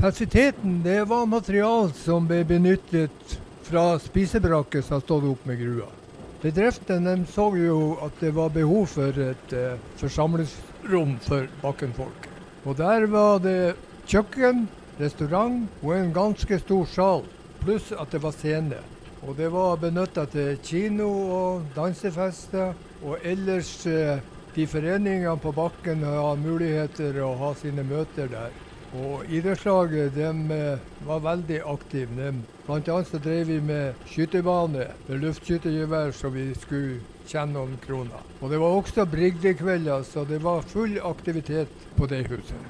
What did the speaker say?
Fasiliteten det var material som ble benyttet fra spisebrakket som har stått opp med grua. Bedriften så jo at det var behov for et eh, forsamlingsrom for bakkenfolk. Og der var det kjøkken, restaurant og en ganske stor sal, pluss at det var scene. Og det var benytta til kino og dansefester. Og ellers eh, de foreningene på bakken har muligheter å ha sine møter der. Og idrettslaget de eh, var veldig aktive. Blant annet så drev vi med skytebane med luftskyttergevær, så vi skulle tjene noen kroner. Og det var også brigdekvelder, så det var full aktivitet på det huset.